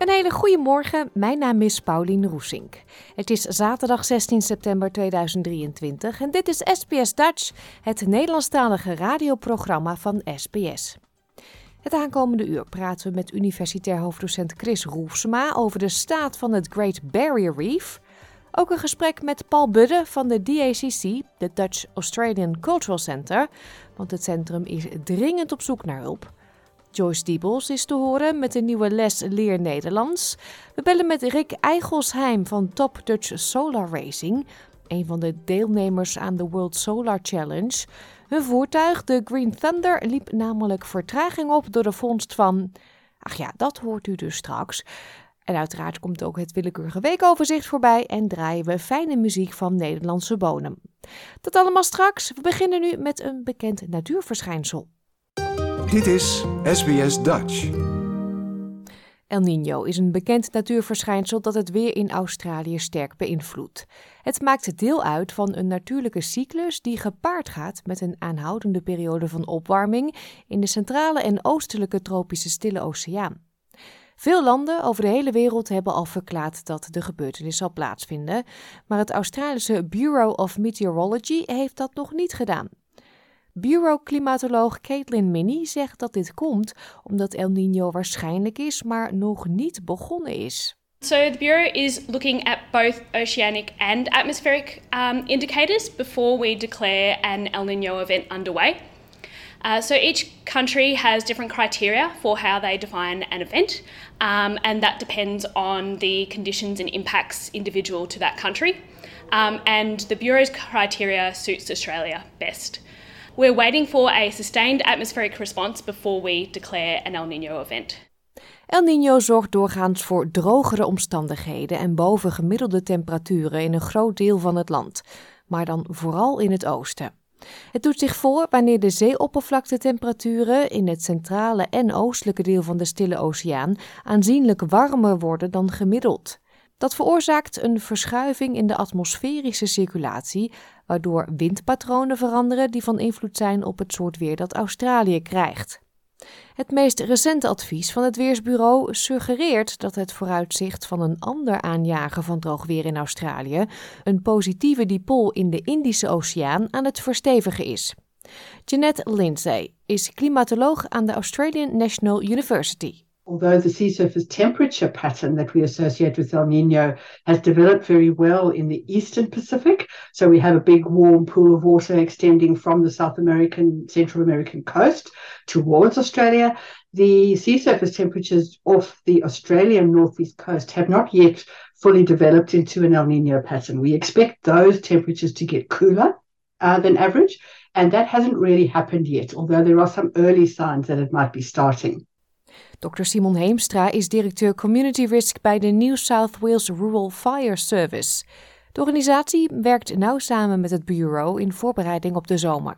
Een hele goede morgen, mijn naam is Paulien Roesink. Het is zaterdag 16 september 2023 en dit is SBS Dutch, het Nederlandstalige radioprogramma van SBS. Het aankomende uur praten we met universitair hoofddocent Chris Roefsema over de staat van het Great Barrier Reef. Ook een gesprek met Paul Budde van de DACC, de Dutch Australian Cultural Center, want het centrum is dringend op zoek naar hulp. Joyce Diebels is te horen met een nieuwe les Leer Nederlands. We bellen met Rick Eigelsheim van Top Dutch Solar Racing, een van de deelnemers aan de World Solar Challenge. Hun voertuig, de Green Thunder, liep namelijk vertraging op door de vondst van. Ach ja, dat hoort u dus straks. En uiteraard komt ook het willekeurige weekoverzicht voorbij en draaien we fijne muziek van Nederlandse bodem. Dat allemaal straks. We beginnen nu met een bekend natuurverschijnsel. Dit is SBS Dutch. El Niño is een bekend natuurverschijnsel dat het weer in Australië sterk beïnvloedt. Het maakt deel uit van een natuurlijke cyclus die gepaard gaat met een aanhoudende periode van opwarming in de centrale en oostelijke tropische Stille Oceaan. Veel landen over de hele wereld hebben al verklaard dat de gebeurtenis zal plaatsvinden, maar het Australische Bureau of Meteorology heeft dat nog niet gedaan. Bureau-klimatoloog Caitlin Minnie zegt dat dit komt omdat El Niño waarschijnlijk is, maar nog niet begonnen is. So the Bureau is looking at both oceanic and atmospheric um, indicators before we declare an El Nino event underway. Uh, so each country has different criteria for how they define an event, um, and that depends on the conditions and impacts individual to that country. Um, and the Bureau's criteria suits Australia best. We're waiting for a sustained atmospheric response before we declare an El Nino event. El Niño zorgt doorgaans voor drogere omstandigheden en bovengemiddelde temperaturen in een groot deel van het land, maar dan vooral in het oosten. Het doet zich voor wanneer de zeeoppervlaktetemperaturen in het centrale en oostelijke deel van de Stille Oceaan aanzienlijk warmer worden dan gemiddeld. Dat veroorzaakt een verschuiving in de atmosferische circulatie, waardoor windpatronen veranderen die van invloed zijn op het soort weer dat Australië krijgt. Het meest recente advies van het Weersbureau suggereert dat het vooruitzicht van een ander aanjagen van droog weer in Australië, een positieve dipool in de Indische Oceaan, aan het verstevigen is. Jeanette Lindsay is klimatoloog aan de Australian National University. Although the sea surface temperature pattern that we associate with El Nino has developed very well in the eastern Pacific. So we have a big warm pool of water extending from the South American, Central American coast towards Australia. The sea surface temperatures off the Australian northeast coast have not yet fully developed into an El Nino pattern. We expect those temperatures to get cooler uh, than average, and that hasn't really happened yet, although there are some early signs that it might be starting. Dr. Simon Heemstra is directeur Community Risk bij de New South Wales Rural Fire Service. De organisatie werkt nauw samen met het bureau in voorbereiding op de zomer.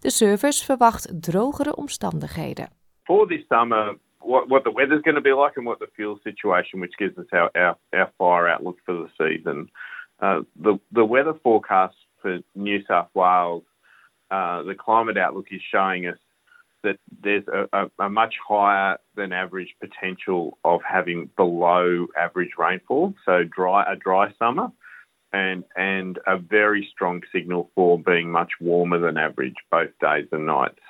De service verwacht drogere omstandigheden. For this summer, what, what the weather's going to be like and what the fuel situation, which gives us our, our, our fire outlook for the season. Uh, the, the weather forecast for New South Wales, uh, the climate outlook is showing us that there's a, a, a, much higher than average potential of having below average rainfall, so dry a dry summer, and and a very strong signal for being much warmer than average both days and nights.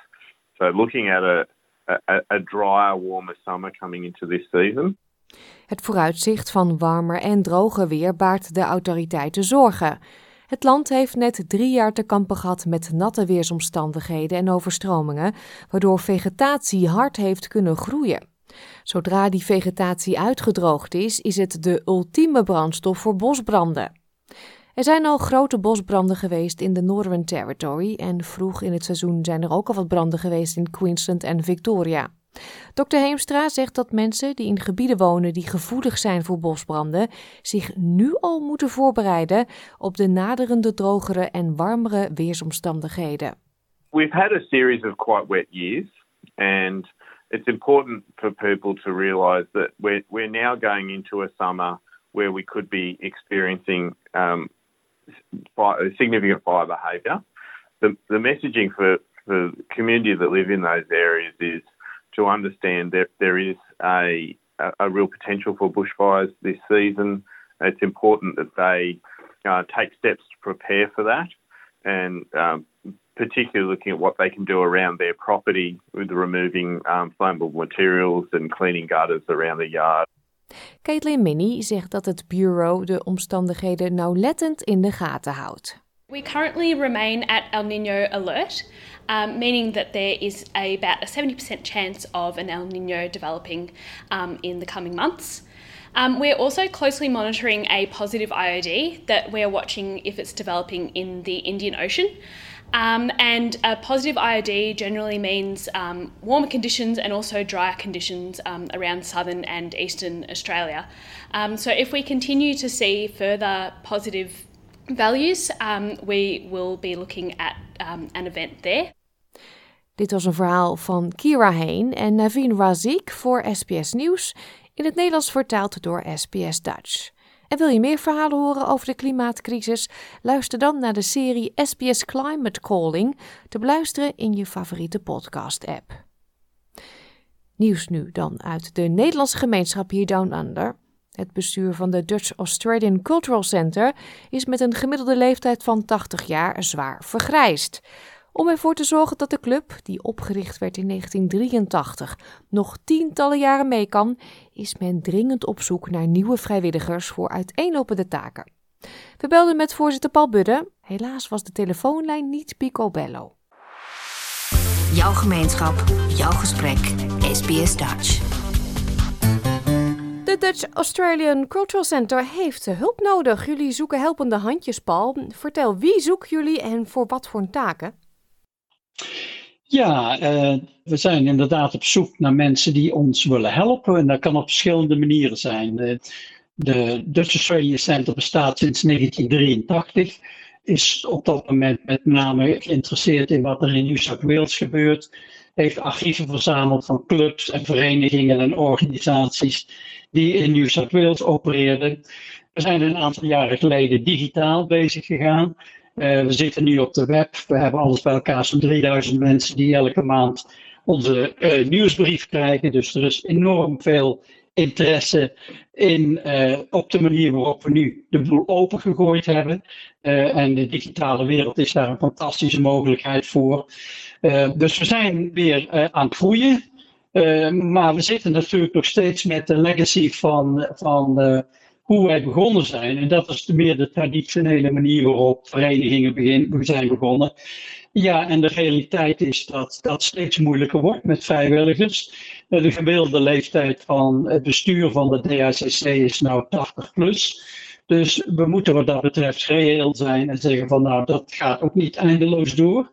So looking at a a, a drier, warmer summer coming into this season. Het vooruitzicht van warmer en droger weer baart de autoriteiten zorgen. Het land heeft net drie jaar te kampen gehad met natte weersomstandigheden en overstromingen, waardoor vegetatie hard heeft kunnen groeien. Zodra die vegetatie uitgedroogd is, is het de ultieme brandstof voor bosbranden. Er zijn al grote bosbranden geweest in de Northern Territory en vroeg in het seizoen zijn er ook al wat branden geweest in Queensland en Victoria. Dr. Heemstra zegt dat mensen die in gebieden wonen die gevoelig zijn voor bosbranden zich nu al moeten voorbereiden op de naderende drogere en warmere weersomstandigheden. We've had a series of quite wet years and it's important for people to realize that we're, we're now going into a summer where we could be experiencing um, significant fire behaviour. The, the messaging for, for the community that live in those areas is to understand that there is a, a real potential for bushfires this season. It's important that they uh, take steps to prepare for that and um, particularly looking at what they can do around their property with removing um, flammable materials and cleaning gutters around the yard. Caitlin Minnie zegt dat het bureau de omstandigheden nauwlettend in de gaten houdt. We currently remain at El Nino alert, um, meaning that there is a, about a 70% chance of an El Nino developing um, in the coming months. Um, we're also closely monitoring a positive IOD that we're watching if it's developing in the Indian Ocean. Um, and a positive IOD generally means um, warmer conditions and also drier conditions um, around southern and eastern Australia. Um, so, if we continue to see further positive values, um, we will be looking at um, an event there. Dit was een verhaal van Kira Heen en Naveen Razik voor SBS Nieuws, in het Nederlands vertaald door SBS Dutch. En wil je meer verhalen horen over de klimaatcrisis? Luister dan naar de serie SBS Climate Calling te beluisteren in je favoriete podcast-app. Nieuws nu dan uit de Nederlandse gemeenschap hier Down Under. Het bestuur van de Dutch Australian Cultural Center is met een gemiddelde leeftijd van 80 jaar zwaar vergrijsd. Om ervoor te zorgen dat de club, die opgericht werd in 1983, nog tientallen jaren mee kan, is men dringend op zoek naar nieuwe vrijwilligers voor uiteenlopende taken. We belden met voorzitter Paul Budde. Helaas was de telefoonlijn niet picobello. Jouw gemeenschap, jouw gesprek, SBS Dutch. De Dutch Australian Cultural Center heeft hulp nodig. Jullie zoeken helpende handjes, Paul. Vertel, wie zoeken jullie en voor wat voor taken? Ja, uh, we zijn inderdaad op zoek naar mensen die ons willen helpen. En dat kan op verschillende manieren zijn. De, de Dutch Australian Center bestaat sinds 1983. Is op dat moment met name geïnteresseerd in wat er in New South Wales gebeurt. Heeft archieven verzameld van clubs en verenigingen en organisaties die in New South Wales opereerden. We zijn een aantal jaren geleden digitaal bezig gegaan. Uh, we zitten nu op de web. We hebben alles bij elkaar, zo'n 3000 mensen die elke maand onze uh, nieuwsbrief krijgen. Dus er is enorm veel interesse in, uh, op de manier waarop we nu de boel opengegooid hebben. en de digitale wereld is daar een fantastische mogelijkheid voor. dus we zijn weer aan het groeien. Maar we zitten natuurlijk nog steeds met de legacy van, van hoe wij begonnen zijn. En dat is meer de traditionele manier waarop verenigingen begin, zijn begonnen. Ja, en de realiteit is dat dat steeds moeilijker wordt met vrijwilligers. Eh, de gemiddelde leeftijd van het bestuur van de DACC is nou 80 plus. Dus we moeten wat dat betreft reëel zijn en zeggen van nou dat gaat ook niet eindeloos door.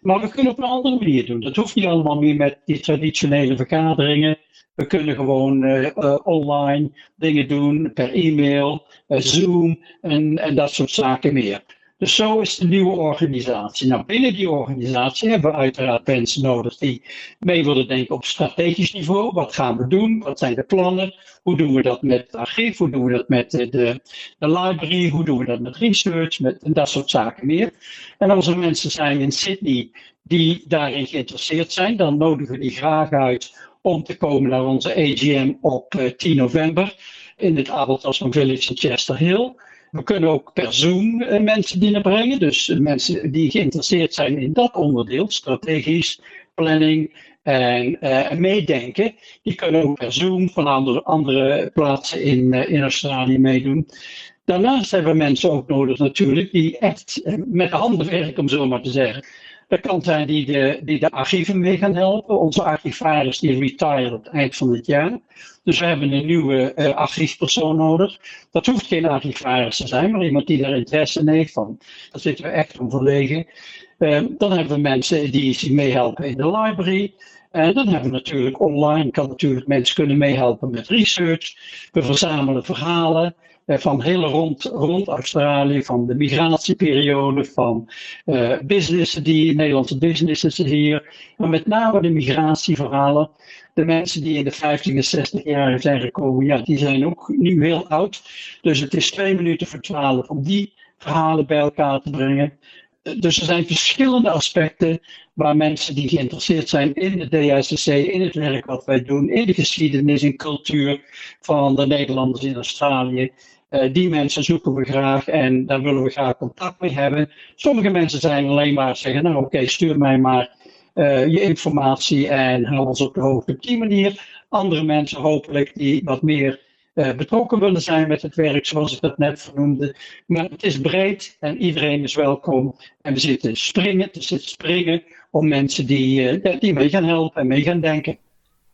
Maar we kunnen op een andere manier doen. Dat hoeft niet allemaal meer met die traditionele vergaderingen. We kunnen gewoon uh, online dingen doen, per e-mail, uh, Zoom en, en dat soort zaken meer. Dus zo is de nieuwe organisatie. Nou, binnen die organisatie hebben we uiteraard mensen nodig die mee willen denken op strategisch niveau. Wat gaan we doen? Wat zijn de plannen? Hoe doen we dat met het archief? Hoe doen we dat met de, de, de library? Hoe doen we dat met research? Met, en dat soort zaken meer. En als er mensen zijn in Sydney die daarin geïnteresseerd zijn, dan nodigen we die graag uit om te komen naar onze AGM op 10 eh, november in het Abeltasman Village in Chester Hill. We kunnen ook per Zoom uh, mensen binnenbrengen. Dus mensen die geïnteresseerd zijn in dat onderdeel, strategisch, planning en uh, meedenken, die kunnen ook per Zoom van andere, andere plaatsen in, in Australië meedoen. Daarnaast hebben we mensen ook nodig natuurlijk die echt met de handen werken, om zo maar te zeggen. Er kan zijn die de, die de archieven mee gaan helpen. Onze archivaris die retire op het eind van het jaar. Dus we hebben een nieuwe uh, archiefpersoon nodig. Dat hoeft geen archivaris te zijn, maar iemand die daar interesse in heeft. Van, daar zitten we echt om verlegen. Uh, dan hebben we mensen die meehelpen in de library. En dan hebben we natuurlijk online, kan natuurlijk mensen kunnen meehelpen met research. We verzamelen verhalen van hele rond, rond Australië, van de migratieperiode, van uh, businessen die, Nederlandse businesses hier. Maar met name de migratieverhalen. De mensen die in de 50 en 60 jaar zijn gekomen, ja, die zijn ook nu heel oud. Dus het is twee minuten voor twaalf om die verhalen bij elkaar te brengen dus er zijn verschillende aspecten waar mensen die geïnteresseerd zijn in de DSCC, in het werk wat wij doen, in de geschiedenis en cultuur van de Nederlanders in Australië. Uh, die mensen zoeken we graag en daar willen we graag contact mee hebben. Sommige mensen zijn alleen maar zeggen, nou oké, stuur mij maar uh, je informatie en hou ons op de hoogte op die manier. Andere mensen hopelijk die wat meer uh, betrokken willen zijn met het werk, zoals ik dat net vernoemde. Maar het is breed en iedereen is welkom. En we zitten springen, te zitten springen om mensen die, die mee gaan helpen en mee gaan denken.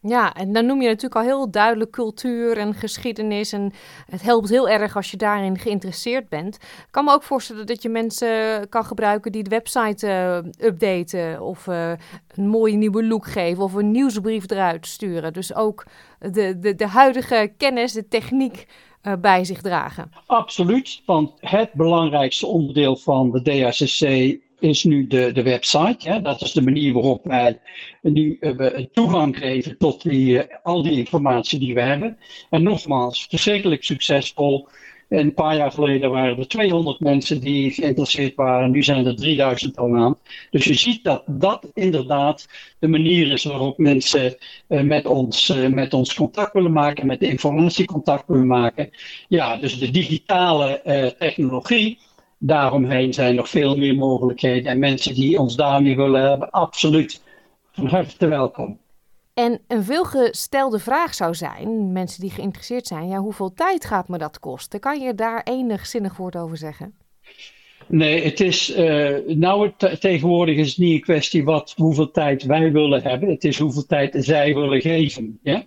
Ja, en dan noem je natuurlijk al heel duidelijk cultuur en geschiedenis. En het helpt heel erg als je daarin geïnteresseerd bent. Ik kan me ook voorstellen dat je mensen kan gebruiken die de website uh, updaten. Of uh, een mooie nieuwe look geven. Of een nieuwsbrief eruit sturen. Dus ook de, de, de huidige kennis, de techniek uh, bij zich dragen. Absoluut, want het belangrijkste onderdeel van de DHCC is nu de, de website. Ja, dat is de manier waarop wij nu uh, toegang geven tot die, uh, al die informatie die we hebben. En nogmaals, verschrikkelijk succesvol. Een paar jaar geleden waren er 200 mensen die geïnteresseerd waren. Nu zijn er 3000 al aan. Dus je ziet dat dat inderdaad de manier is waarop mensen uh, met, ons, met ons contact willen maken, met de informatie contact willen maken. Ja, dus de digitale technologie daaromheen zijn nog veel meer mogelijkheden. En mensen die ons daarmee willen hebben, absoluut van harte welkom. En een veelgestelde vraag zou zijn, mensen die geïnteresseerd zijn, ja, hoeveel tijd gaat me dat kosten? Kan je daar enig zinnig woord over zeggen? Nee, het is, uh, nou tegenwoordig is het niet een kwestie wat, hoeveel tijd wij willen hebben. Het is hoeveel tijd zij willen geven. Ja?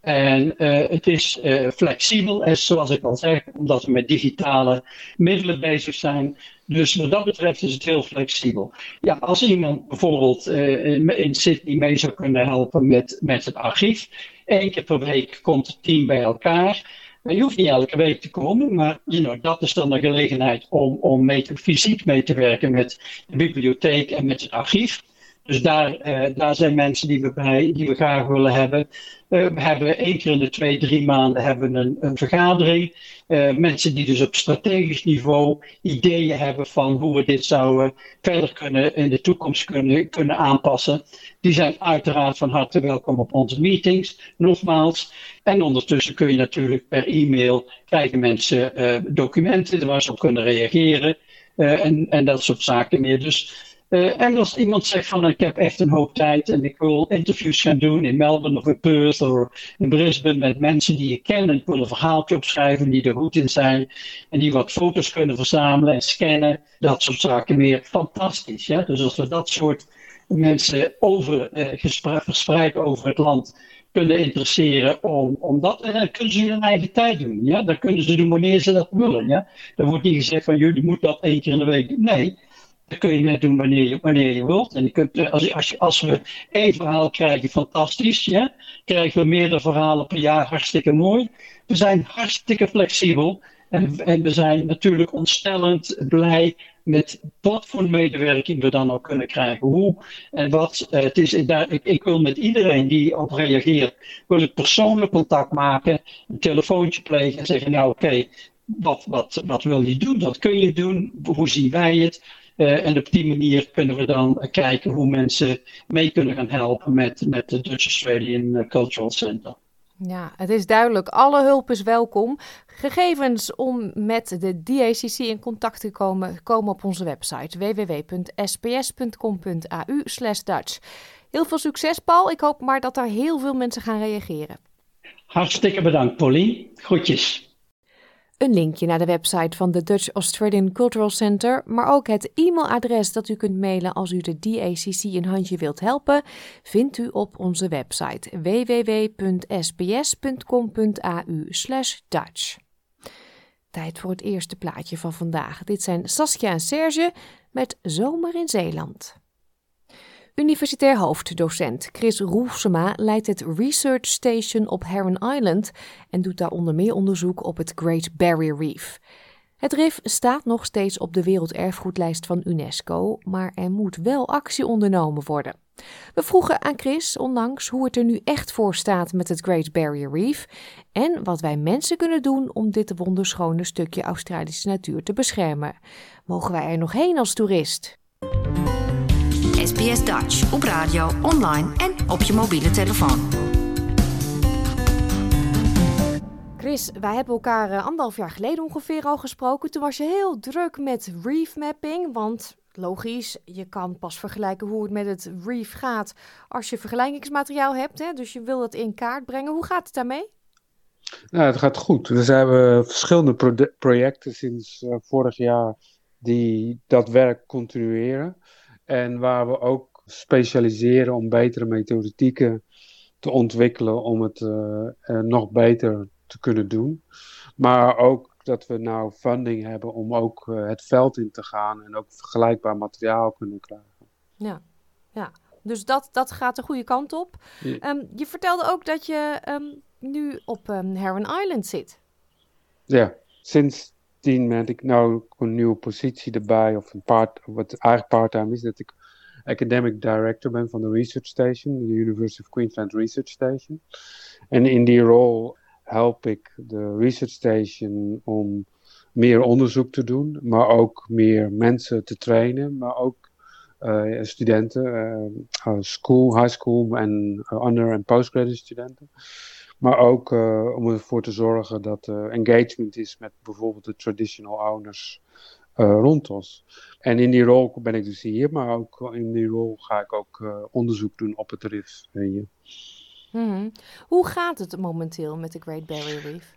En uh, het is uh, flexibel, en zoals ik al zeg, omdat we met digitale middelen bezig zijn. Dus wat dat betreft is het heel flexibel. Ja, als iemand bijvoorbeeld uh, in Sydney mee zou kunnen helpen met, met het archief, één keer per week komt het team bij elkaar. Je hoeft niet elke week te komen, maar you know, dat is dan een gelegenheid om, om mee te, fysiek mee te werken met de bibliotheek en met het archief. Dus daar, daar zijn mensen die we, bij, die we graag willen hebben. Uh, we hebben één keer in de twee, drie maanden hebben een, een vergadering. Uh, mensen die dus op strategisch niveau ideeën hebben van hoe we dit zouden verder kunnen in de toekomst kunnen, kunnen aanpassen. Die zijn uiteraard van harte welkom op onze meetings, nogmaals. En ondertussen kun je natuurlijk per e-mail krijgen mensen documenten waar ze op kunnen reageren. en, en dat soort zaken meer. Dus uh, en als iemand zegt van ik heb echt een hoop tijd en ik wil interviews gaan doen in Melbourne of in Perth of in Brisbane met mensen die ik ken en ik wil een verhaaltje opschrijven die er goed in zijn en die wat foto's kunnen verzamelen en scannen, dat soort zaken meer. Fantastisch. Ja? Dus als we dat soort mensen over, uh, verspreid over het land kunnen interesseren om, om dat. En dan kunnen ze hun eigen tijd doen. Ja? Dan kunnen ze doen wanneer ze dat willen. Ja? Er wordt niet gezegd van jullie moeten dat één keer in de week. Nee, dat kun je net doen wanneer je, wanneer je wilt. En je kunt, eh, als, als, als we één verhaal krijgen, fantastisch. Ja? Krijgen we meerdere verhalen per jaar, hartstikke mooi. We zijn hartstikke flexibel. En, en we zijn natuurlijk ontstellend blij met wat voor medewerking we dan ook kunnen krijgen. Hoe en wat. Uh, het is, daar, ik, wil met iedereen die op reageert, wil ik persoonlijk contact maken, een telefoontje plegen en zeggen, nou oké, wat, wat, wat wil je doen? Wat kun je doen? Hoe zien wij het? Uh, en op die manier kunnen we dan kijken hoe mensen mee kunnen gaan helpen met, met de Dutch Australian eh, Cultural Center. Ja, het is duidelijk. Alle hulp is welkom. Gegevens om met de DACC in contact te komen, komen op onze website www.sps.com.au Dutch. Heel veel succes, Paul. Ik hoop maar dat er heel veel mensen gaan reageren. Hartstikke bedankt, Polly. Groetjes. Een linkje naar de website van de Dutch Australian Cultural Center, maar ook het e-mailadres dat u kunt mailen als u de DACC een handje wilt helpen, vindt u op onze website www.sbs.com.au/dutch. Tijd voor het eerste plaatje van vandaag. Dit zijn Saskia en Serge met Zomer in Zeeland. Universitair hoofddocent Chris Roelsema leidt het Research Station op Heron Island en doet daar onder meer onderzoek op het Great Barrier Reef. Het rif staat nog steeds op de werelderfgoedlijst van UNESCO, maar er moet wel actie ondernomen worden. We vroegen aan Chris onlangs hoe het er nu echt voor staat met het Great Barrier Reef en wat wij mensen kunnen doen om dit wonderschone stukje Australische natuur te beschermen. Mogen wij er nog heen als toerist? SBS Dutch op radio, online en op je mobiele telefoon. Chris, wij hebben elkaar uh, anderhalf jaar geleden ongeveer al gesproken. Toen was je heel druk met reef mapping, want logisch, je kan pas vergelijken hoe het met het reef gaat als je vergelijkingsmateriaal hebt. Hè? Dus je wil dat in kaart brengen. Hoe gaat het daarmee? Nou, het gaat goed. We hebben verschillende projecten sinds uh, vorig jaar die dat werk continueren. En waar we ook specialiseren om betere methodieken te ontwikkelen om het uh, uh, nog beter te kunnen doen. Maar ook dat we nou funding hebben om ook uh, het veld in te gaan en ook vergelijkbaar materiaal kunnen krijgen. Ja, ja. dus dat, dat gaat de goede kant op. Ja. Um, je vertelde ook dat je um, nu op um, Heron Island zit. Ja, sinds tien ben ik nou een nieuwe positie erbij, of een part, wat eigenlijk part-time is, dat ik academic director ben van de Research Station, de University of Queensland Research Station. En in die rol help ik de Research Station om meer onderzoek te doen, maar ook meer mensen te trainen, maar ook uh, studenten, uh, school, high school en under- en postgraduate studenten. Maar ook om ervoor te zorgen dat er engagement is met bijvoorbeeld de traditional owners rond ons. En in die rol ben ik dus hier, maar ook in die rol ga ik ook onderzoek doen op het RIF hier. Hmm. Hoe gaat het momenteel met de Great Barrier Reef?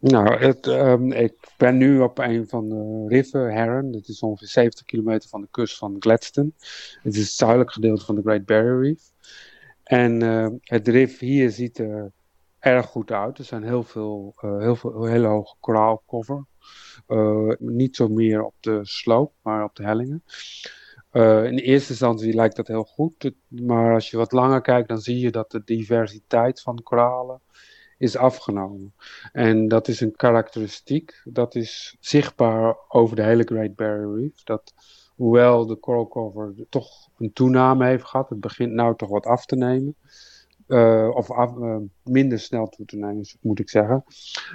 Nou, het, um, ik ben nu op een van de riffen, Heron. Dat is ongeveer 70 kilometer van de kust van Gladstone. Het is het zuidelijk gedeelte van de Great Barrier Reef. En uh, het rif hier ziet er erg goed uit. Er zijn heel veel, uh, heel veel hele hoge koraalcover. Uh, niet zo meer op de sloop, maar op de hellingen. Uh, in eerste instantie lijkt dat heel goed, maar als je wat langer kijkt, dan zie je dat de diversiteit van koralen is afgenomen. En dat is een karakteristiek, dat is zichtbaar over de hele Great Barrier Reef. Dat hoewel de coral cover toch een toename heeft gehad, het begint nou toch wat af te nemen. Uh, of af, uh, minder snel toe te nemen, moet ik zeggen.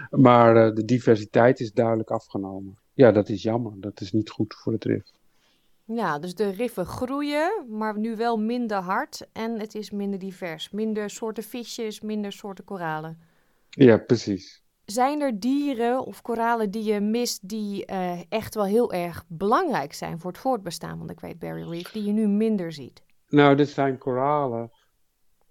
Maar de diversiteit is duidelijk afgenomen. Ja, dat is jammer. Dat is niet goed voor het rif. Ja, dus de riffen groeien, maar nu wel minder hard en het is minder divers. Minder soorten visjes, minder soorten koralen. Ja, precies. Zijn er dieren of koralen die je mist die echt wel heel erg belangrijk zijn voor het voortbestaan van de Great Barrier Reef, die je nu minder ziet? Nou, dit zijn koralen.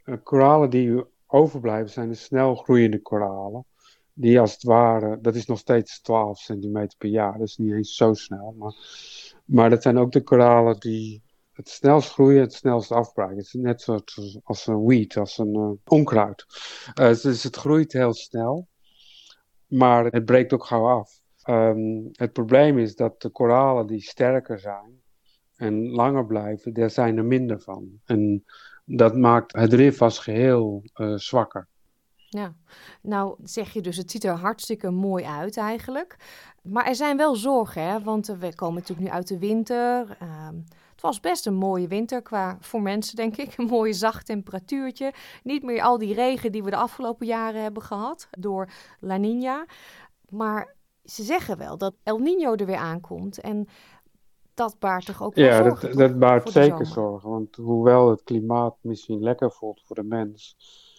Uh, koralen die overblijven zijn de snel groeiende koralen. Die als het ware, dat is nog steeds 12 centimeter per jaar, dat is niet eens zo snel. Maar maar dat zijn ook de koralen die het snelst groeien, het snelst afbraken. Het is net zoals als een weed, als een uh, onkruid. Dus het groeit heel snel, maar het breekt ook gauw af. Um, het probleem is dat de koralen die sterker zijn en langer blijven, daar zijn er minder van. En dat maakt het rif als geheel uh, zwakker. Ja, nou zeg je dus, het ziet er hartstikke mooi uit eigenlijk. Maar er zijn wel zorgen, hè? want we komen natuurlijk nu uit de winter. Uh, het was best een mooie winter qua voor mensen, denk ik. Een mooie zacht temperatuurtje. Niet meer al die regen die we de afgelopen jaren hebben gehad door La Nina. Maar ze zeggen wel dat El Nino er weer aankomt. En dat baart toch ook wel ja, zorgen? Ja, dat, dat baart zeker zorgen. Want hoewel het klimaat misschien lekker voelt voor de mens,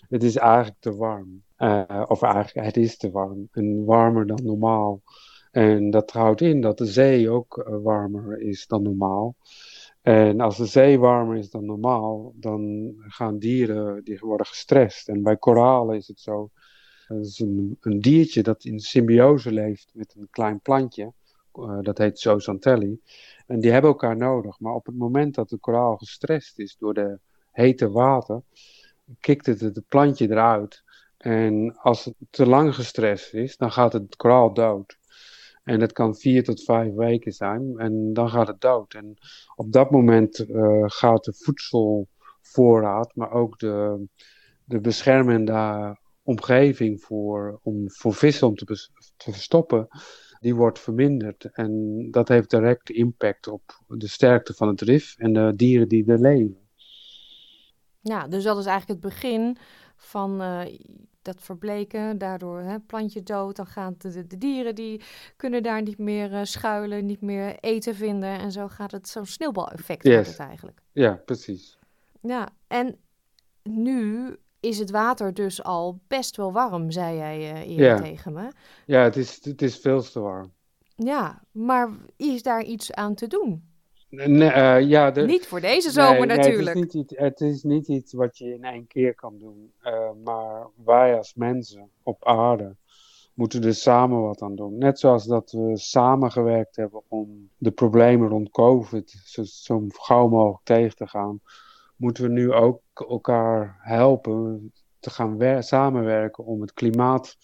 het is eigenlijk te warm. Uh, of eigenlijk, het is te warm. En warmer dan normaal. En dat houdt in dat de zee ook uh, warmer is dan normaal. En als de zee warmer is dan normaal, dan gaan dieren die worden gestrest. En bij koralen is het zo Dat is een, een diertje dat in symbiose leeft met een klein plantje. Uh, dat heet zooxantelli. En die hebben elkaar nodig. Maar op het moment dat de koraal gestrest is door de hete water, kikt het het plantje eruit. En als het te lang gestrest is, dan gaat het koraal dood. En dat kan vier tot vijf weken zijn en dan gaat het dood. En op dat moment uh, gaat de voedselvoorraad, maar ook de, de beschermende omgeving voor, om, voor vissen om te, te verstoppen, die wordt verminderd. En dat heeft direct impact op de sterkte van het rif en de dieren die er leven. Ja, dus dat is eigenlijk het begin van uh, dat verbleken. Daardoor hè, plantje dood, dan gaan de, de, dieren die kunnen daar niet meer uh, schuilen, niet meer eten vinden. En zo gaat het zo'n sneeuwbaleffect yes. het eigenlijk. Ja, precies. Ja, en nu is het water dus al best wel warm, zei jij uh, eerder tegen me. Ja, het is, het is veel te warm. Ja, maar is daar iets aan te doen? Nee, uh, ja, de, niet voor deze zomer nee, natuurlijk. Nee, het, is niet, het, is niet, iets wat je in één keer kan doen. Uh, maar wij als mensen op aarde moeten er samen wat aan doen. Net zoals dat we samengewerkt hebben om de problemen rond COVID zo, zo gauw mogelijk tegen te gaan, moeten we nu ook elkaar helpen te gaan samenwerken om het klimaat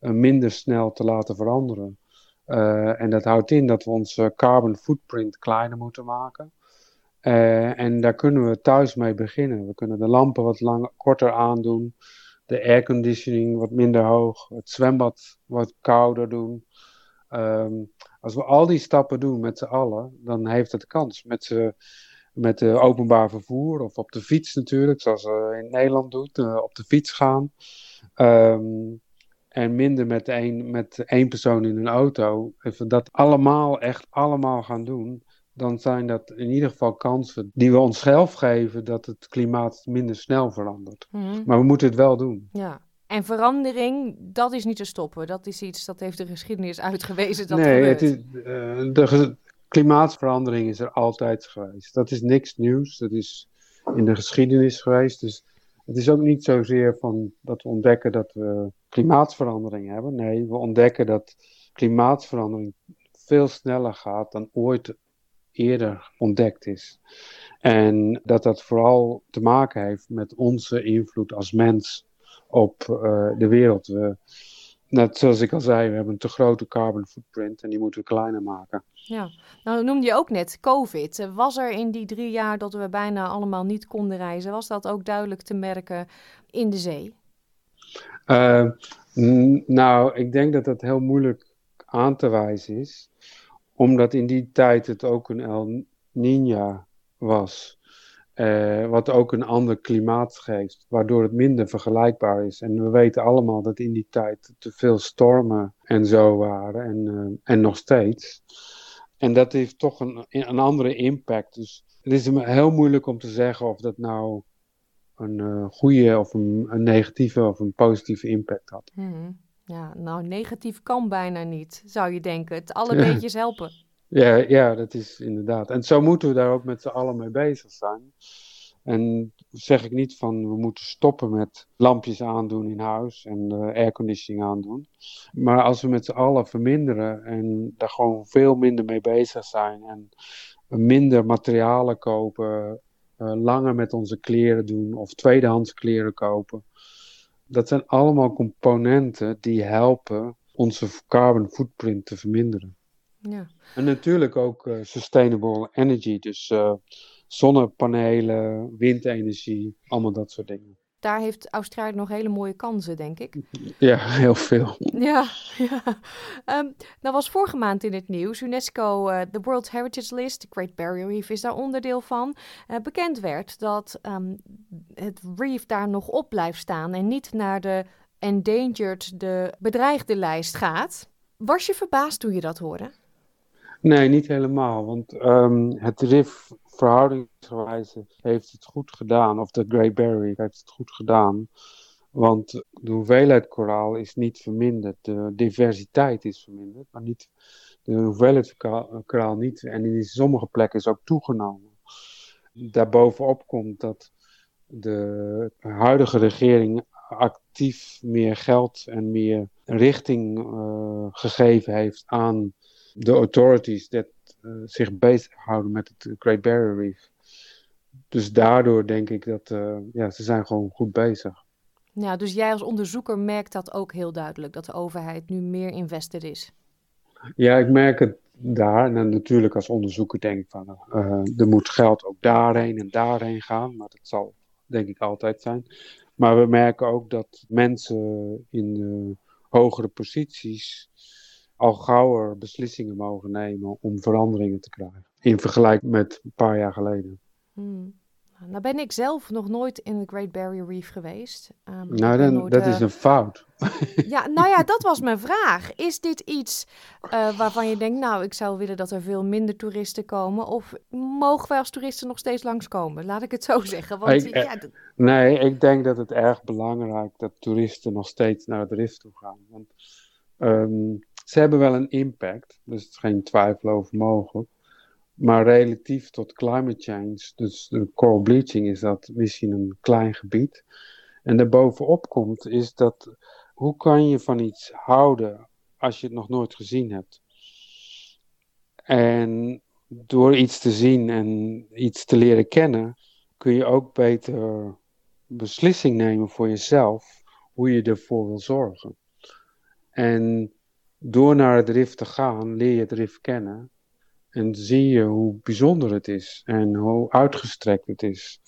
uh, minder snel te laten veranderen. Uh, en dat houdt in dat we onze carbon footprint kleiner moeten maken. Uh, en daar kunnen we thuis mee beginnen. We kunnen de lampen wat korter aandoen, de airconditioning wat minder hoog, het zwembad wat kouder doen. Um, als we al die stappen doen met z'n allen, dan heeft het kans. Met, z'n, met de openbaar vervoer of op de fiets natuurlijk, zoals we in Nederland doen, uh, op de fiets gaan. Um, en minder met één, met één persoon in een auto, als we dat allemaal, echt allemaal gaan doen, dan zijn dat in ieder geval kansen die we onszelf geven dat het klimaat minder snel verandert. Mhm. Maar we moeten het wel doen. Ja. En verandering, dat is niet te stoppen. Dat is iets, dat heeft de geschiedenis uitgewezen dat nee, gebeurt. het is, uh, de klimaatverandering is er altijd geweest. Dat is niks nieuws. Dat is in de geschiedenis geweest. Dus het is ook niet zozeer van dat we ontdekken dat we klimaatverandering hebben. Nee, we ontdekken dat klimaatverandering veel sneller gaat dan ooit eerder ontdekt is. En dat dat vooral te maken heeft met onze invloed als mens op uh, de wereld. We, net zoals ik al zei, we hebben een te grote carbon footprint en die moeten we kleiner maken. Ja, nou noemde je ook net COVID. Was er in die drie jaar dat we bijna allemaal niet konden reizen, was dat ook duidelijk te merken in de zee? Uh, nou, ik denk dat dat heel moeilijk aan te wijzen is, omdat in die tijd het ook een El Niña was. Uh, wat ook een ander klimaat geeft, waardoor het minder vergelijkbaar is. En we weten allemaal dat in die tijd te veel stormen en zo waren, en, uh, en nog steeds. En dat heeft toch een, een andere impact. Dus het is heel moeilijk om te zeggen of dat nou een uh, goede of een, een, negatieve of een positieve impact had. Hmm. Ja, nou, negatief kan bijna niet, zou je denken. Het alle beetjes helpen. Ja, ja, dat is inderdaad. En zo moeten we daar ook met z'n allen mee bezig zijn. En zeg ik niet van we moeten stoppen met lampjes aandoen in huis en uh, airconditioning aandoen. Maar als we met z'n allen verminderen en daar gewoon veel minder mee bezig zijn en minder materialen kopen, uh, langer met onze kleren doen of tweedehands kleren kopen. Dat zijn allemaal componenten die helpen onze carbon footprint te verminderen. Ja. En natuurlijk ook uh, sustainable energy, dus uh, zonnepanelen, windenergie, allemaal dat soort dingen. Daar heeft Australië nog hele mooie kansen, denk ik. Ja, heel veel. Ja, ja. Um, nou was vorige maand in het nieuws UNESCO, uh, de World Heritage List, de Great Barrier Reef is daar onderdeel van, bekend werd dat um, het reef daar nog op blijft staan en niet naar de endangered, de bedreigde lijst gaat. Was je verbaasd toen je dat hoorde? Nee, niet helemaal. Want um, het RIF verhoudingsgewijs heeft het goed gedaan. Of de Great Barrier heeft het goed gedaan. Want de hoeveelheid koraal is niet verminderd. De diversiteit is verminderd, maar niet de hoeveelheid koraal niet. En in sommige plekken is ook toegenomen. Daarbovenop komt dat de huidige regering actief meer geld en meer richting uh, gegeven heeft aan de authorities dat uh, zich bezighouden met het Great Barrier Reef. Dus daardoor denk ik dat uh, ja, ze zijn gewoon goed bezig. Ja, dus jij als onderzoeker merkt dat ook heel duidelijk, dat de overheid nu meer invested is. Ja, ik merk het daar. En natuurlijk als onderzoeker denk ik van, uh, er moet geld ook daarheen en daarheen gaan. Maar dat zal denk ik altijd zijn. Maar we merken ook dat mensen in hogere posities al gauwer beslissingen mogen nemen om veranderingen te krijgen. In vergelijking met een paar jaar geleden. Hmm. Nou ben ik zelf nog nooit in de Great Barrier Reef geweest. Um, nou, dan, dat is een fout. Ja, nou ja, dat was mijn vraag. Is dit iets uh, waarvan je denkt, nou, ik zou willen dat er veel minder toeristen komen? Of mogen wij als toeristen nog steeds langskomen? Laat ik het zo zeggen. Want, ik, ja, nee, ik denk dat het erg belangrijk dat toeristen nog steeds naar het Rif toe gaan. Want um, ze hebben wel een impact, dus er is geen twijfel over mogelijk. Maar relatief tot climate change, dus de coral bleaching, is dat misschien een klein gebied. En daarbovenop komt is dat hoe kan je van iets houden als je het nog nooit gezien hebt? En door iets te zien en iets te leren kennen, kun je ook beter beslissing nemen voor jezelf hoe je ervoor wil zorgen. En door naar het rif te gaan, leer je het rif kennen. En zie je hoe bijzonder het is en hoe uitgestrekt het is.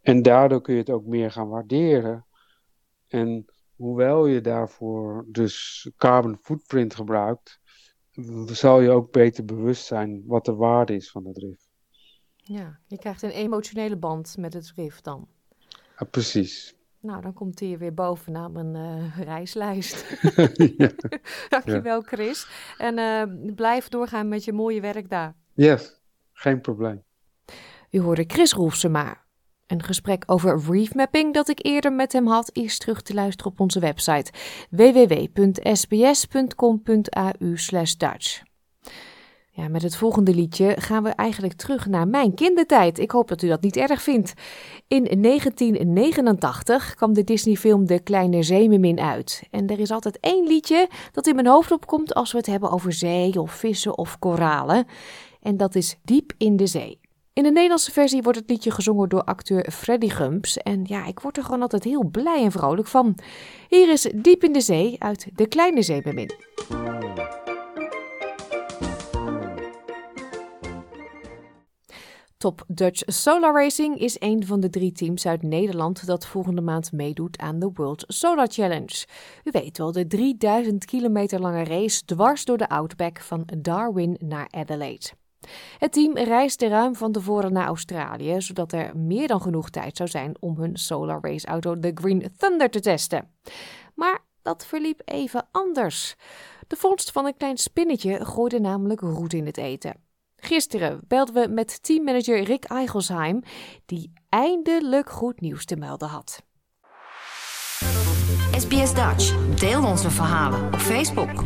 En daardoor kun je het ook meer gaan waarderen. En hoewel je daarvoor dus carbon footprint gebruikt, zal je ook beter bewust zijn wat de waarde is van het RIF. Ja, je krijgt een emotionele band met het RIF dan. Ja, precies. Nou, dan komt hij weer bovenaan mijn uh, reislijst. ja. Dankjewel, Chris. En uh, blijf doorgaan met je mooie werk daar. Yes, geen probleem. U hoorde Chris Roefsema. Een gesprek over reef mapping dat ik eerder met hem had, is terug te luisteren op onze website www.sbs.com.au/dutch. Ja, met het volgende liedje gaan we eigenlijk terug naar mijn kindertijd. Ik hoop dat u dat niet erg vindt. In 1989 kwam de Disney-film De Kleine Zeemermin uit. En er is altijd één liedje dat in mijn hoofd opkomt als we het hebben over zee of vissen of koralen. En dat is Diep in de Zee. In de Nederlandse versie wordt het liedje gezongen door acteur Freddy Gumps. En ja, ik word er gewoon altijd heel blij en vrolijk van. Hier is Diep in de Zee uit De Kleine Zeemermin. Top Dutch Solar Racing is een van de drie teams uit Nederland dat volgende maand meedoet aan de World Solar Challenge. U weet wel, de 3000 kilometer lange race dwars door de outback van Darwin naar Adelaide. Het team reisde ruim van tevoren naar Australië, zodat er meer dan genoeg tijd zou zijn om hun solar race auto de Green Thunder te testen. Maar dat verliep even anders. De vondst van een klein spinnetje gooide namelijk roet in het eten. Gisteren belden we met teammanager Rick Eichelsheim, die eindelijk goed nieuws te melden had. SBS Dutch, deel onze verhalen op Facebook.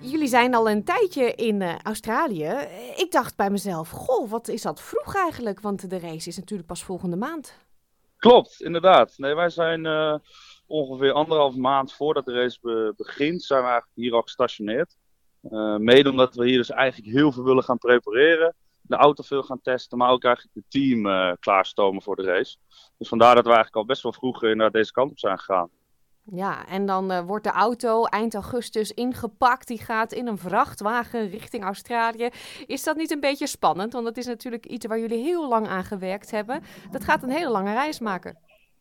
Jullie zijn al een tijdje in uh, Australië. Ik dacht bij mezelf, goh, wat is dat vroeg eigenlijk? Want de race is natuurlijk pas volgende maand. Klopt, inderdaad. Nee, wij zijn uh, ongeveer anderhalf maand voordat de race be begint, zijn we eigenlijk hier al gestationeerd. Uh, mede omdat we hier dus eigenlijk heel veel willen gaan prepareren. De auto veel gaan testen, maar ook eigenlijk het team uh, klaarstomen voor de race. Dus vandaar dat we eigenlijk al best wel vroeg naar deze kant op zijn gegaan. Ja, en dan wordt de auto eind augustus ingepakt. Die gaat in een vrachtwagen richting Australië. Is dat niet een beetje spannend? Want dat is natuurlijk iets waar jullie heel lang aan gewerkt hebben. Dat gaat een hele lange reis maken.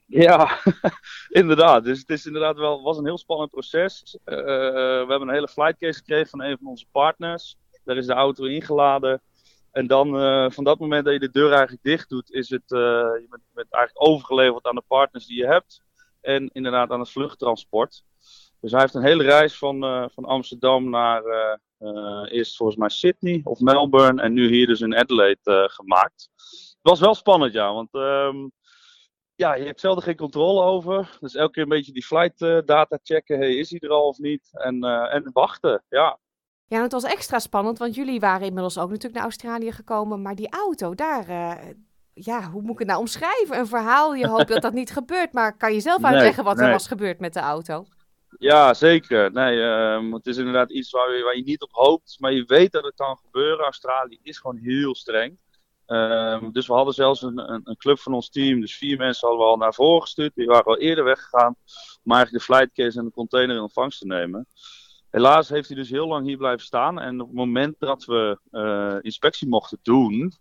Ja, inderdaad. Dus het is inderdaad wel, was een heel spannend proces. Uh, we hebben een hele flightcase gekregen van een van onze partners. Daar is de auto ingeladen. En dan, uh, van dat moment dat je de deur eigenlijk dicht doet, is het, je bent, eigenlijk overgeleverd aan de partners die je hebt. En inderdaad aan het vluchttransport. Dus hij heeft een hele reis van, van Amsterdam naar eerst volgens mij Sydney of Melbourne. En nu hier dus in Adelaide gemaakt. Het was wel spannend, ja. Want um, ja, je hebt zelden geen controle over. Dus elke keer een beetje die flight uh, data checken. Hey, is hij er al of niet? En, uh, en wachten, ja. Ja, het was extra spannend, want jullie waren inmiddels ook natuurlijk naar Australië gekomen. Maar die auto, daar, uh, ja, hoe moet ik het nou omschrijven? Een verhaal, je hoopt dat dat niet gebeurt, maar kan je zelf Nee, uitleggen wat er was gebeurd met de auto? Ja, zeker. Nee, ehm, het is inderdaad iets waar je, waar je niet op hoopt, maar je weet dat het kan gebeuren. Australië is gewoon heel streng. Ehm, dus we hadden zelfs een, een, een club van ons team, dus vier mensen hadden we al naar voren gestuurd. Die waren al eerder weggegaan om eigenlijk de flightcase en de container in ontvangst te nemen. Helaas heeft hij dus heel lang hier blijven staan. En op het moment dat we eh, inspectie mochten doen,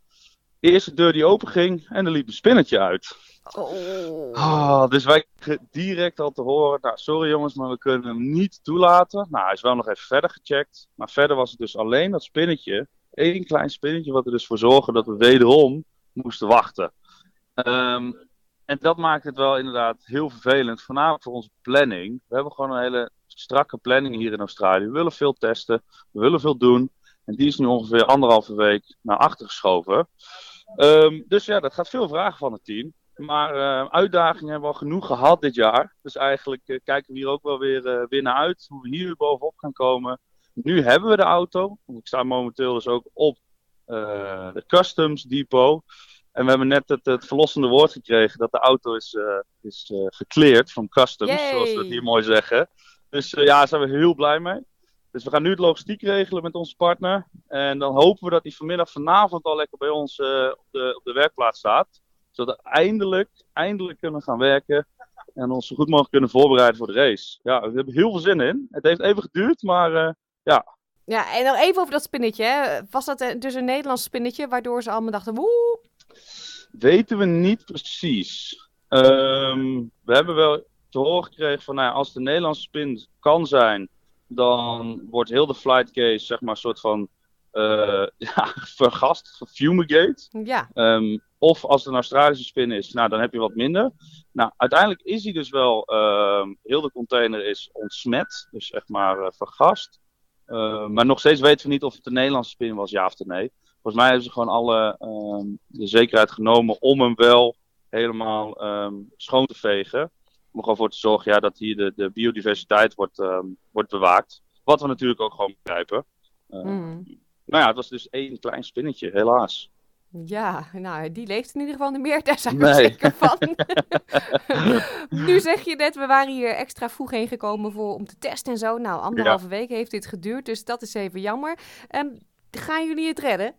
eerst de deur die open ging en er liep een spinnetje uit. Oh. Ah, dus wij kregen direct al te horen, nou sorry jongens, maar we kunnen hem niet toelaten. Nou, hij is wel nog even verder gecheckt. Maar verder was het dus alleen dat spinnetje, één klein spinnetje, wat er dus voor zorgde dat we wederom moesten wachten. Ehm, en dat maakt het wel inderdaad heel vervelend, voornamelijk voor onze planning. We hebben gewoon een hele strakke planning hier in Australië. We willen veel testen, we willen veel doen. En die is nu ongeveer anderhalve week naar achter geschoven. Ehm, dus ja, dat gaat veel vragen van het team. Maar eh, uitdagingen hebben we al genoeg gehad dit jaar. Dus eigenlijk eh, kijken we hier ook wel weer, eh, weer naar uit. Hoe we hier weer bovenop gaan komen. Nu hebben we de auto. Ik sta momenteel dus ook op eh, de Customs Depot. En we hebben net het, het verlossende woord gekregen dat de auto is, eh is eh, gecleared van Customs. Yay. Zoals we het hier mooi zeggen. Dus ja, daar zijn we heel blij mee. Dus we gaan nu het logistiek regelen met onze partner. En dan hopen we dat hij vanmiddag vanavond al lekker bij ons op, de, op de werkplaats staat. Zodat we eindelijk, eindelijk kunnen gaan werken. En ons zo goed mogelijk kunnen voorbereiden voor de race. Ja, we hebben heel veel zin in. Het heeft even geduurd, maar ja. Ja, en nog even over dat spinnetje. Hè. Was dat dus een Nederlands spinnetje, waardoor ze allemaal dachten, woe, Weten we niet precies. Ehm, we hebben wel te horen gekregen van, nou ja, als de Nederlandse spin kan zijn, dan wordt heel de flight case, zeg maar, een soort van eh, ja, vergast, gefumigate. ja. Ehm, of als het een Australische spin is, nou, dan heb je wat minder. Nou, uiteindelijk is hij dus wel, ehm, heel de container is ontsmet, dus zeg maar eh, vergast. Eh, maar nog steeds weten we niet of het een Nederlandse spin was, ja of nee. Volgens mij hebben ze gewoon alle ehm, de zekerheid genomen om hem wel helemaal ehm, schoon te vegen. Om er gewoon voor te zorgen ja, dat hier de, de biodiversiteit wordt, ehm, wordt bewaakt. Wat we natuurlijk ook gewoon begrijpen. Mm. Nou ja, het was dus één klein spinnetje, helaas. Ja, nou, die leeft in ieder geval niet meer, daar zijn we Nee. zeker van. nu zeg je net, we waren hier extra vroeg heen gekomen voor, om te testen en zo. Nou, anderhalve week heeft dit geduurd, dus dat is even jammer. Ehm, gaan jullie het redden?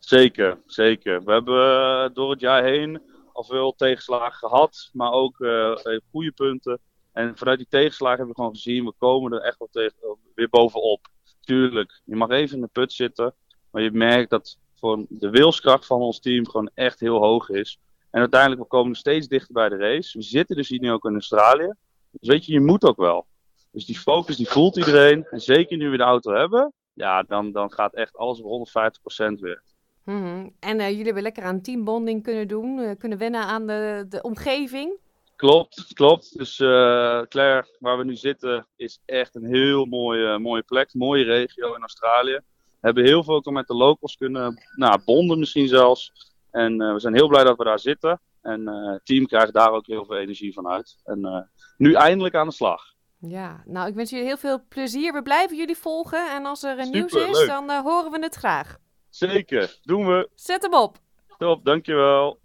Zeker, zeker. We hebben eh, door het jaar heen al veel tegenslagen gehad, maar ook eh, goede punten. En vanuit die tegenslagen hebben we gewoon gezien, we komen er echt wel tegen, weer bovenop. Tuurlijk, je mag even in de put zitten, maar je merkt dat voor de wilskracht van ons team gewoon echt heel hoog is. En uiteindelijk, we komen steeds dichter bij de race. We zitten dus hier nu ook in Australië. Dus weet je, je moet ook wel. Dus die focus, die voelt iedereen. En zeker nu we de auto hebben, ja, dan, dan gaat echt alles op 150% weer. Mhm. En eh, jullie hebben lekker aan teambonding kunnen doen, eh, kunnen wennen aan de, de omgeving. Klopt, klopt. Dus eh, Claire, waar we nu zitten, is echt een heel mooie, mooie plek. Mooie regio in Australië. Hebben heel veel ook al met de locals kunnen nou, bonden misschien zelfs. En eh, we zijn heel blij dat we daar zitten. En eh, het team krijgt daar ook heel veel energie van uit. En eh, nu eindelijk aan de slag. Ja, nou, ik wens jullie heel veel plezier. We blijven jullie volgen en als er een nieuws Super, is, leuk. dan horen we het graag. Zeker, doen we. Zet hem op. Top, dankjewel.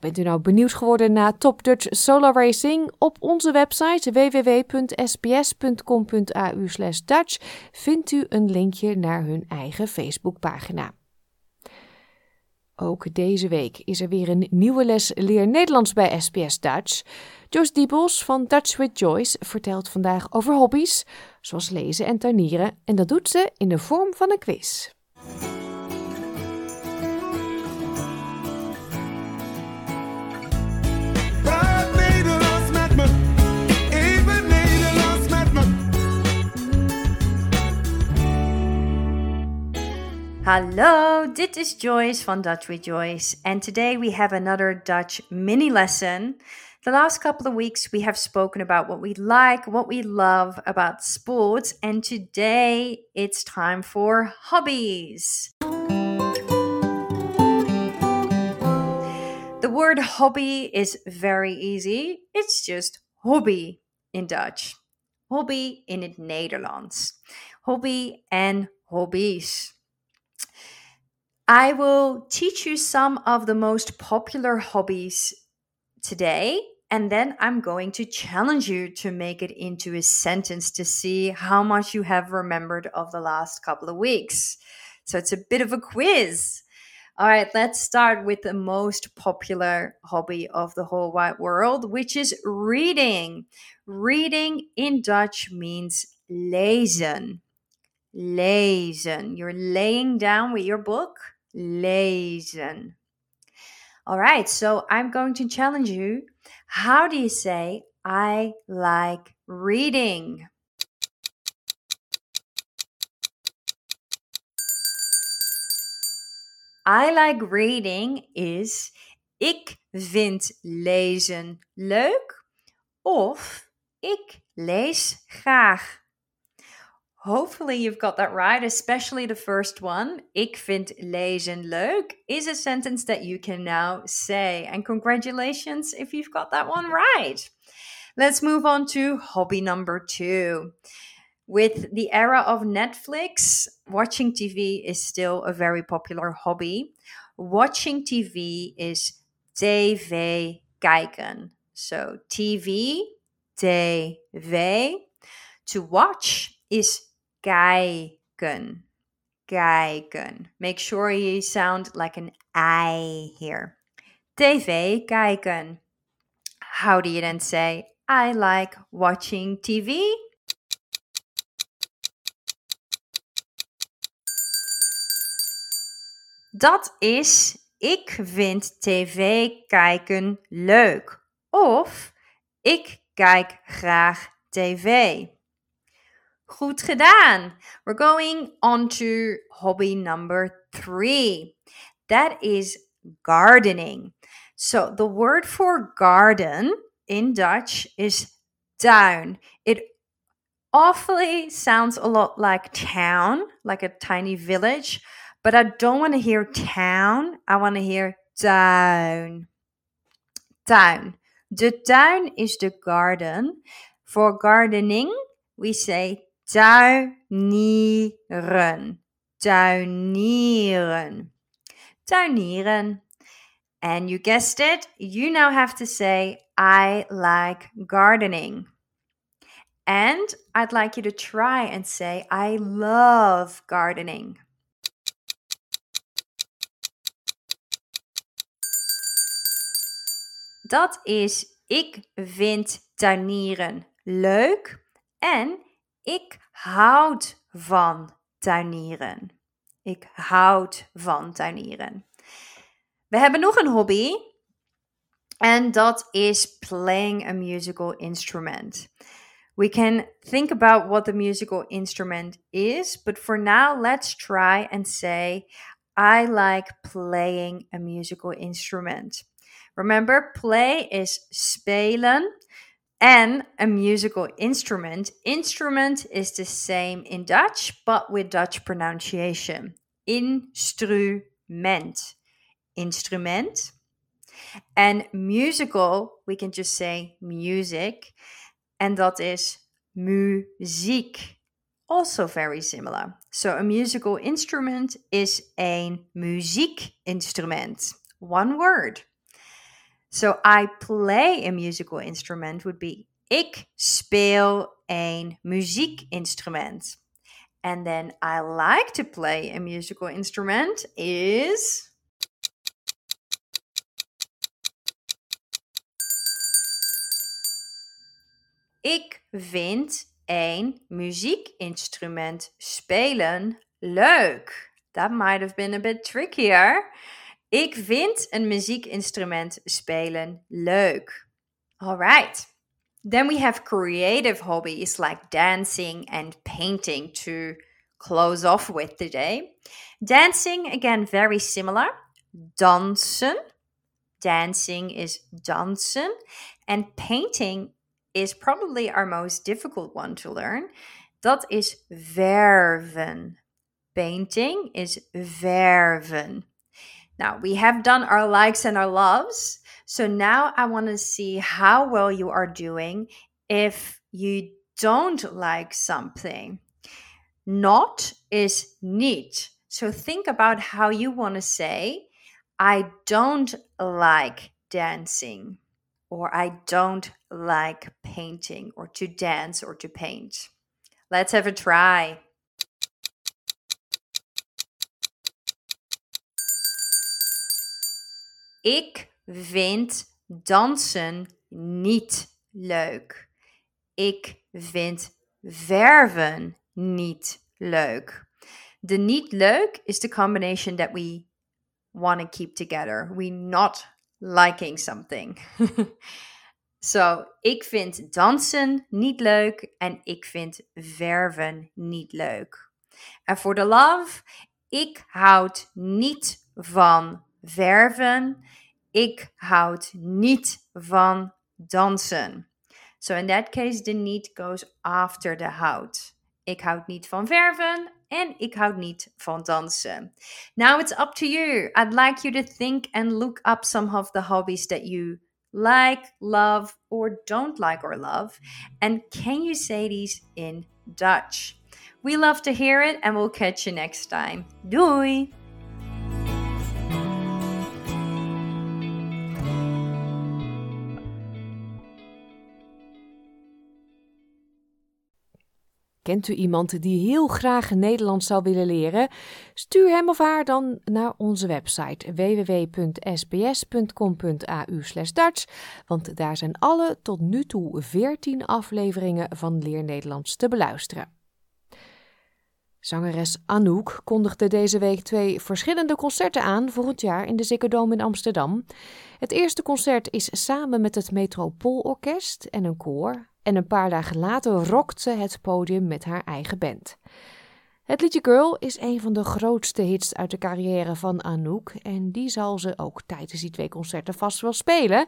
Bent u nou benieuwd geworden naar Top Dutch Solar Racing? Op onze website www.sbs.com.au Dutch vindt u een linkje naar hun eigen Facebookpagina. Ook deze week is er weer een nieuwe les Leer Nederlands bij SBS Dutch. Joyce Diebels van Dutch with Joyce vertelt vandaag over hobby's, zoals lezen en tuinieren. En dat doet ze in de vorm van een quiz. Hello, dit is Joyce from Dutch with Joyce, and today we have another Dutch mini lesson. The last couple of weeks we have spoken about what we like, what we love about sports, and today it's time for hobbies. The word hobby is very easy. It's just hobby in Dutch. Hobby in het Nederlands. Hobby en hobby's. I will teach you some of the most popular hobbies today, and then I'm going to challenge you to make it into a sentence to see how much you have remembered of the last couple of weeks. So it's a bit of a quiz. All right, let's start with the most popular hobby of the whole wide world, which is reading. Reading in Dutch means lezen. Lezen. You're laying down with your book. Lezen. All right, so I'm going to challenge you. How do you say, I like reading? I like reading is ik vind lezen leuk of ik lees graag. Hopefully you've got that right, especially the first one. Ik vind lezen leuk is a sentence that you can now say. And congratulations if you've got that one right. Let's move on to hobby number two. With the era of Netflix, watching TV is still a very popular hobby. Watching TV is tv kijken. So TV, tv. To watch is kijken. Kijken. Make sure you sound like an I here. TV kijken. How do you then say, I like watching TV? Dat is ik vind tv kijken leuk. Of ik kijk graag tv. Goed gedaan. We're going on to hobby number three. That is gardening. So the word for garden in Dutch is tuin. It awfully sounds a lot like town, like a tiny village, but I don't want to hear town. I want to hear tuin. Tuin. De tuin is the garden. For gardening, we say tuinieren. Tuinieren. Tuinieren. And you guessed it, you now have to say, I like gardening. And I'd like you to try and say, I love gardening. Dat is ik vind tuinieren leuk en ik houd van tuinieren. Ik houd van tuinieren. We hebben nog een hobby en dat is playing a musical instrument. We can think about what the musical instrument is, but for now, let's try and say, I like playing a musical instrument. Remember, play is spelen and a musical instrument. Instrument is the same in Dutch, but with Dutch pronunciation. Instrument. Instrument. And musical, we can just say music. And that is muziek. Also very similar. So a musical instrument is een muziekinstrument. One word. So I play a musical instrument would be ik speel een muziekinstrument. And then I like to play a musical instrument is Ik vind een muziekinstrument spelen leuk. That might have been a bit trickier. Ik vind een muziekinstrument spelen leuk. All right. Then we have creative hobbies like dancing and painting to close off with today. Dancing, again, very similar. Dansen. Dancing is dansen. And painting is probably our most difficult one to learn. Dat is verven. Painting is verven. Now, we have done our likes and our loves. So now I want to see how well you are doing if you don't like something. Not is niet. So think about how you want to say, I don't like dancing, or I don't like painting, or to dance or to paint. Let's have a try. Ik vind dansen niet leuk. Ik vind verven niet leuk. The niet leuk is the combination that we want to keep together. We not liking something. so, ik vind dansen niet leuk en ik vind verven niet leuk. En voor de love, ik houd niet van verven. Ik houd niet van dansen. So in that case, the niet goes after the houd. Ik houd niet van verven en ik houd niet van dansen. Now it's up to you. I'd like you to think and look up some of the hobbies that you like, love, or don't like or love. And can you say these in Dutch? We love to hear it and we'll catch you next time. Doei! Kent u iemand die heel graag Nederlands zou willen leren? Stuur hem of haar dan naar onze website www.sbs.com.au/dutch, want daar zijn alle tot nu toe 14 afleveringen van Leer Nederlands te beluisteren. Zangeres Anouk kondigde deze week twee verschillende concerten aan volgend jaar in de Ziggo in Amsterdam. Het eerste concert is samen met het Metropoolorkest en een koor en een paar dagen later rokt ze het podium met haar eigen band. Het liedje Girl is een van de grootste hits uit de carrière van Anouk en die zal ze ook tijdens die twee concerten vast wel spelen.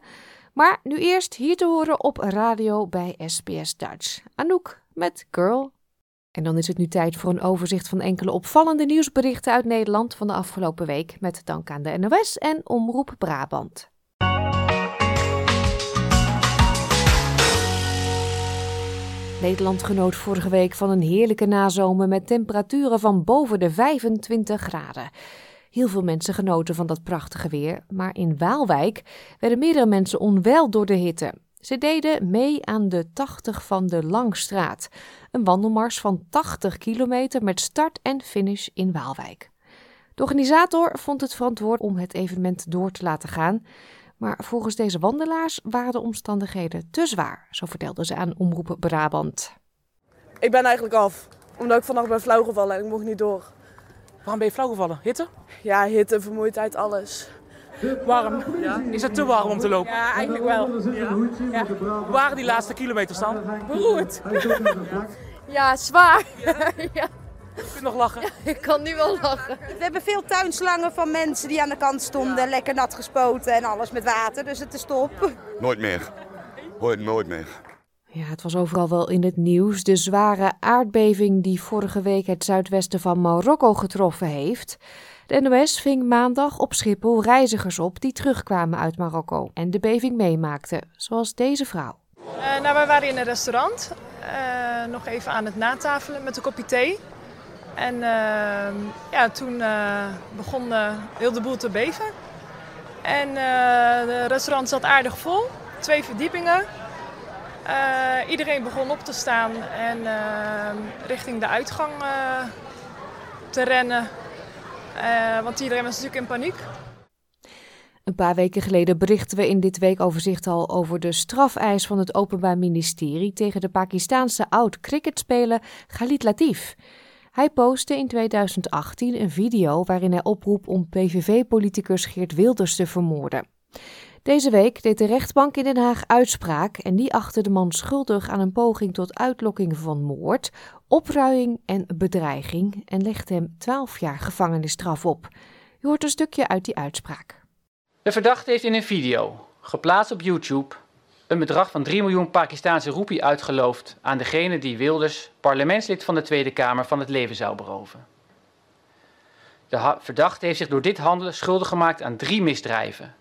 Maar nu eerst hier te horen op radio bij SBS Dutch. Anouk met Girl. En dan is het nu tijd voor een overzicht van enkele opvallende nieuwsberichten uit Nederland van de afgelopen week met dank aan de NOS en Omroep Brabant. Nederland genoot vorige week van een heerlijke nazomer met temperaturen van boven de 25 graden. Heel veel mensen genoten van dat prachtige weer, maar in Waalwijk werden meerdere mensen onwel door de hitte. Ze deden mee aan de 80 van de Langstraat, een wandelmars van 80 kilometer met start en finish in Waalwijk. De organisator vond het verantwoord om het evenement door te laten gaan, maar volgens deze wandelaars waren de omstandigheden te zwaar, zo vertelden ze aan Omroep Brabant. Ik ben eigenlijk af, omdat ik vannacht ben flauwgevallen en ik mocht niet door. Waarom ben je flauwgevallen? Hitte? Ja, hitte, vermoeidheid, alles. Warm. Is het te warm om te lopen? Ja, eigenlijk wel. Ja. Ja. Hoe waren die laatste kilometers dan? Beroerd. Ja, zwaar. Ja. Je nog lachen? Ik kan nu wel lachen. We hebben veel tuinslangen van mensen die aan de kant stonden, lekker nat gespoten en alles met water, dus het is top. Nooit meer. Hoor nooit meer. Ja, het was overal wel in het nieuws. De zware aardbeving die vorige week het zuidwesten van Marokko getroffen heeft. De NOS ving maandag op Schiphol reizigers op die terugkwamen uit Marokko en de beving meemaakten, zoals deze vrouw. Uh, nou, wij waren in een restaurant, uh, nog even aan het natafelen met een kopje thee. En uh, ja, toen begon heel de boel te beven. En het restaurant zat aardig vol, twee verdiepingen. iedereen begon op te staan en richting de uitgang te rennen. want iedereen was natuurlijk in paniek. Een paar weken geleden berichten we in dit weekoverzicht al over de strafeis van het Openbaar Ministerie tegen de Pakistaanse oud-cricketspeler Khalid Latif. Hij postte in 2018 een video waarin hij oproep om PVV-politicus Geert Wilders te vermoorden. Deze week deed de rechtbank in Den Haag uitspraak en die achtte de man schuldig aan een poging tot uitlokking van moord, opruiing en bedreiging en legde hem 12 jaar gevangenisstraf op. U hoort een stukje uit die uitspraak. De verdachte heeft in een video, geplaatst op YouTube, een bedrag van 3 miljoen Pakistaanse roepie uitgeloofd aan degene die Wilders, parlementslid van de Tweede Kamer, van het leven zou beroven. De verdachte heeft zich door dit handelen schuldig gemaakt aan drie misdrijven.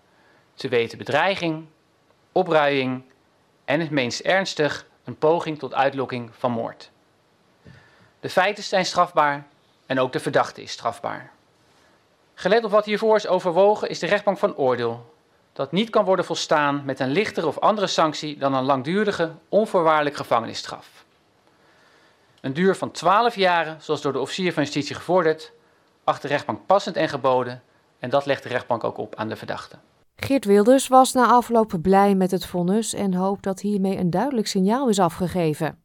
Te weten bedreiging, opruiing en het meest ernstig een poging tot uitlokking van moord. De feiten zijn strafbaar en ook de verdachte is strafbaar. Gelet op wat hiervoor is overwogen, is de rechtbank van oordeel dat niet kan worden volstaan met een lichtere of andere sanctie dan een langdurige, onvoorwaardelijk gevangenisstraf. Een duur van 12 jaren, zoals door de officier van justitie gevorderd, acht de rechtbank passend en geboden en dat legt de rechtbank ook op aan de verdachte. Geert Wilders was na afloop blij met het vonnis en hoopt dat hiermee een duidelijk signaal is afgegeven.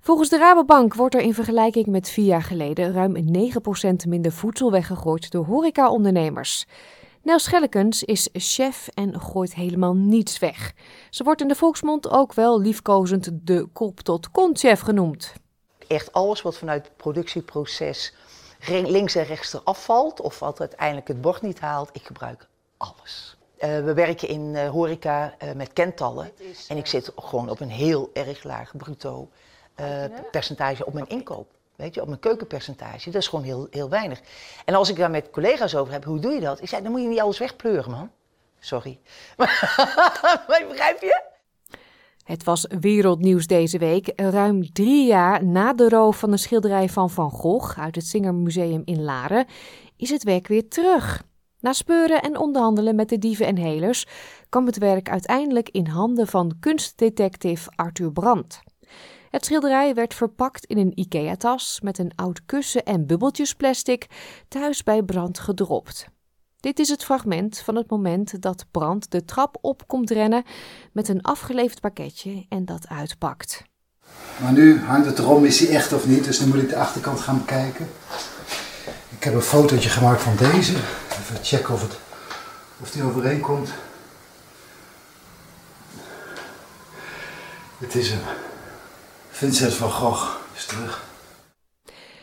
Volgens de Rabobank wordt er in vergelijking met vier jaar geleden ruim 9% minder voedsel weggegooid door horecaondernemers. Nel Schellekens is chef en gooit helemaal niets weg. Ze wordt in de volksmond ook wel liefkozend de kop-tot-kont-chef genoemd. Echt alles wat vanuit het productieproces links en rechts eraf valt of wat uiteindelijk het bord niet haalt, ik gebruik alles. Uh, we werken in uh, horeca uh, met kentallen en ik zit gewoon op een heel erg laag bruto percentage op mijn inkoop. Weet je, op mijn keukenpercentage. Dat is gewoon heel, heel weinig. En als ik daar met collega's over heb, hoe doe je dat? Ik zei, dan moet je niet alles wegpleuren, man. Sorry. maar begrijp je? Het was wereldnieuws deze week. Ruim drie jaar na de roof van een schilderij van Van Gogh uit het Singermuseum in Laren is het werk weer terug. Na speuren en onderhandelen met de dieven en helers kwam het werk uiteindelijk in handen van kunstdetective Arthur Brandt. Het schilderij werd verpakt in een IKEA-tas met een oud kussen en bubbeltjesplastic thuis bij Brand gedropt. Dit is het fragment van het moment dat Brand de trap op komt rennen met een afgeleverd pakketje en dat uitpakt. Maar nu hangt het erom, is hij echt of niet, dus dan moet ik de achterkant gaan bekijken. Ik heb een fotootje gemaakt van deze. Even checken of, het, of die overeenkomt. Het is hem. Vincent van Gogh is terug.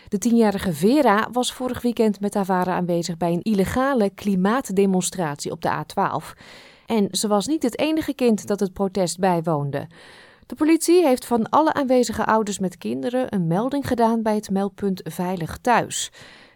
De tienjarige Vera was vorig weekend met haar vader aanwezig bij een illegale klimaatdemonstratie op de A12. En ze was niet het enige kind dat het protest bijwoonde. De politie heeft van alle aanwezige ouders met kinderen een melding gedaan bij het meldpunt Veilig Thuis.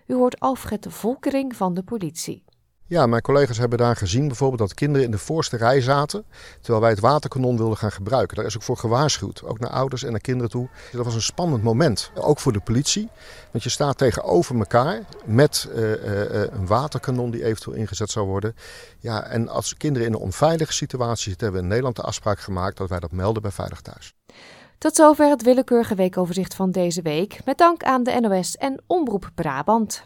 U hoort Alfred Volkering van de politie. Ja, mijn collega's hebben daar gezien bijvoorbeeld dat kinderen in de voorste rij zaten. Terwijl wij het waterkanon wilden gaan gebruiken. Daar is ook voor gewaarschuwd. Ook naar ouders en naar kinderen toe. Dat was een spannend moment. Ook voor de politie. Want je staat tegenover elkaar met uh, uh, een waterkanon die eventueel ingezet zou worden. Ja, en als kinderen in een onveilige situatie zitten, hebben we in Nederland de afspraak gemaakt dat wij dat melden bij Veilig Thuis. Tot zover het willekeurige weekoverzicht van deze week. Met dank aan de NOS en Omroep Brabant.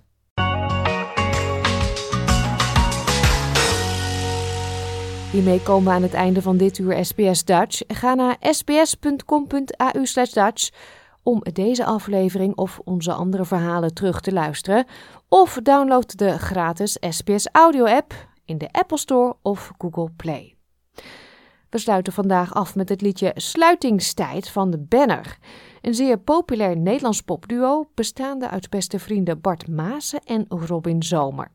Hiermee komen we aan het einde van dit uur SBS Dutch. Ga naar sbs.com.au Dutch om deze aflevering of onze andere verhalen terug te luisteren. Of download de gratis SBS Audio app in de Apple Store of Google Play. We sluiten vandaag af met het liedje Sluitingstijd van de Banner. Een zeer populair Nederlands popduo bestaande uit beste vrienden Bart Maassen en Robin Zomer.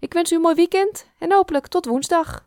Ik wens u een mooi weekend en hopelijk tot woensdag.